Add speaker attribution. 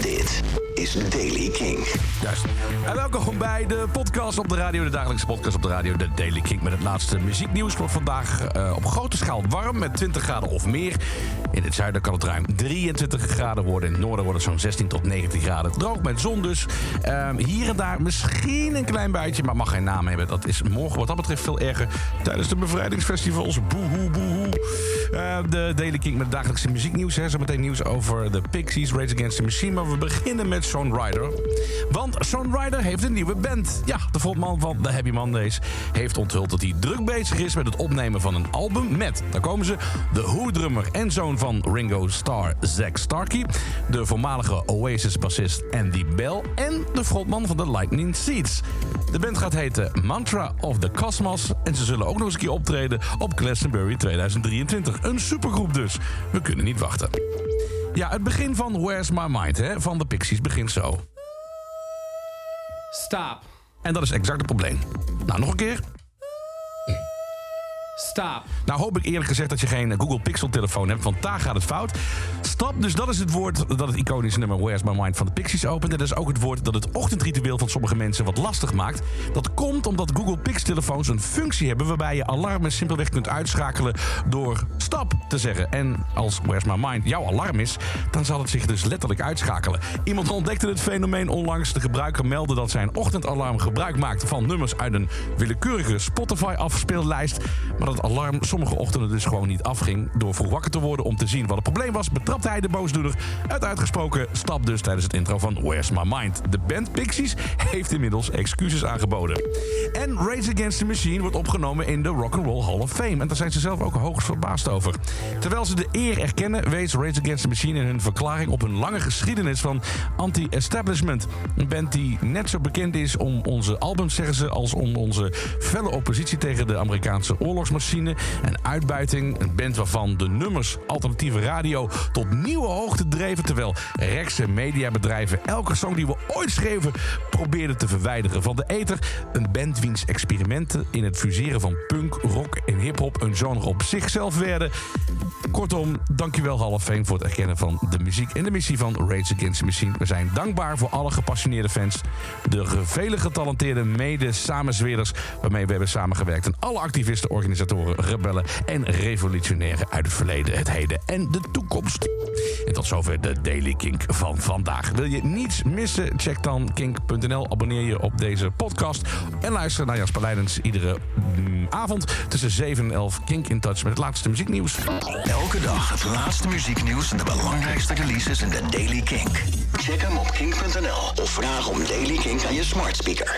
Speaker 1: Dit is Daily King.
Speaker 2: Juist. En welkom bij de podcast op de radio, de dagelijkse podcast op de radio, de Daily King. Met het laatste muzieknieuws. wordt vandaag eh, op grote schaal warm met 20 graden of meer. In het zuiden kan het ruim 23 graden worden. In het noorden wordt het zo'n 16 tot 19 graden. Droog met zon dus. Ehm, hier en daar misschien een klein buitje, maar mag geen naam hebben. Dat is morgen wat dat betreft veel erger. Tijdens de bevrijdingsfestivals. Boehoe, boehoe. Uh, de Daily King met dagelijkse muzieknieuws. Hè. Zometeen nieuws over de Pixies, Rage Against the Machine. Maar we beginnen met Sean Ryder. Want Sean Ryder heeft een nieuwe band. Ja, de frontman van The Happy Mondays heeft onthuld dat hij druk bezig is met het opnemen van een album met, daar komen ze, de Who-drummer en zoon van Ringo Starr, Zack Starkey, de voormalige Oasis-bassist Andy Bell en de frontman van The Lightning Seeds. De band gaat heten Mantra of the Cosmos en ze zullen ook nog eens een keer optreden op Glastonbury 2023. Een supergroep dus. We kunnen niet wachten. Ja, het begin van Where's My Mind hè, van de Pixies begint zo.
Speaker 3: Stop.
Speaker 2: En dat is exact het probleem. Nou, nog een keer. Nou hoop ik eerlijk gezegd dat je geen Google Pixel telefoon hebt, want daar gaat het fout. Stap, dus dat is het woord dat het iconische nummer Where's My Mind van de Pixies opent. En dat is ook het woord dat het ochtendritueel van sommige mensen wat lastig maakt. Dat komt omdat Google Pixel telefoons een functie hebben waarbij je alarmen simpelweg kunt uitschakelen door stap te zeggen. En als Where's My Mind jouw alarm is, dan zal het zich dus letterlijk uitschakelen. Iemand ontdekte het fenomeen onlangs. De gebruiker meldde dat zijn ochtendalarm gebruik maakte van nummers uit een willekeurige Spotify afspeellijst. Maar dat alarm sommige ochtenden dus gewoon niet afging. Door vroeg wakker te worden om te zien wat het probleem was, betrapte hij de boosdoener. Uit uitgesproken stap dus tijdens het intro van Where's My Mind. De band Pixies heeft inmiddels excuses aangeboden. En Rage Against the Machine wordt opgenomen in de Rock and Roll Hall of Fame. En daar zijn ze zelf ook hoogst verbaasd over. Terwijl ze de eer erkennen, wees Rage Against the Machine in hun verklaring op een lange geschiedenis van anti-establishment. Een band die net zo bekend is om onze albums, zeggen ze, als om onze felle oppositie tegen de Amerikaanse oorlogsmachine en uitbuiting. Een band waarvan de nummers alternatieve radio tot nieuwe hoogte dreven. Terwijl rechtse mediabedrijven elke song die we ooit schreven probeerden te verwijderen van de ether. Een band wiens experimenten in het fuseren van punk, rock en hip-hop een genre op zichzelf werden. Kortom, dankjewel Hall of voor het erkennen van de muziek en de missie van Rage Against the Machine. We zijn dankbaar voor alle gepassioneerde fans, de vele getalenteerde mede-samenzweerders waarmee we hebben samengewerkt en alle activisten, organisatoren, rebellen en revolutionairen uit het verleden, het heden en de toekomst. En tot zover de Daily Kink van vandaag. Wil je niets missen? Check dan kink.nl, abonneer je op deze podcast en luister naar Jasper Leidens iedere mm, avond tussen 7 en 11 Kink in Touch met het laatste muzieknieuws.
Speaker 1: Elke dag het laatste muzieknieuws en de belangrijkste releases in de Daily King. Check hem op kink.nl of vraag om Daily King aan je smart speaker.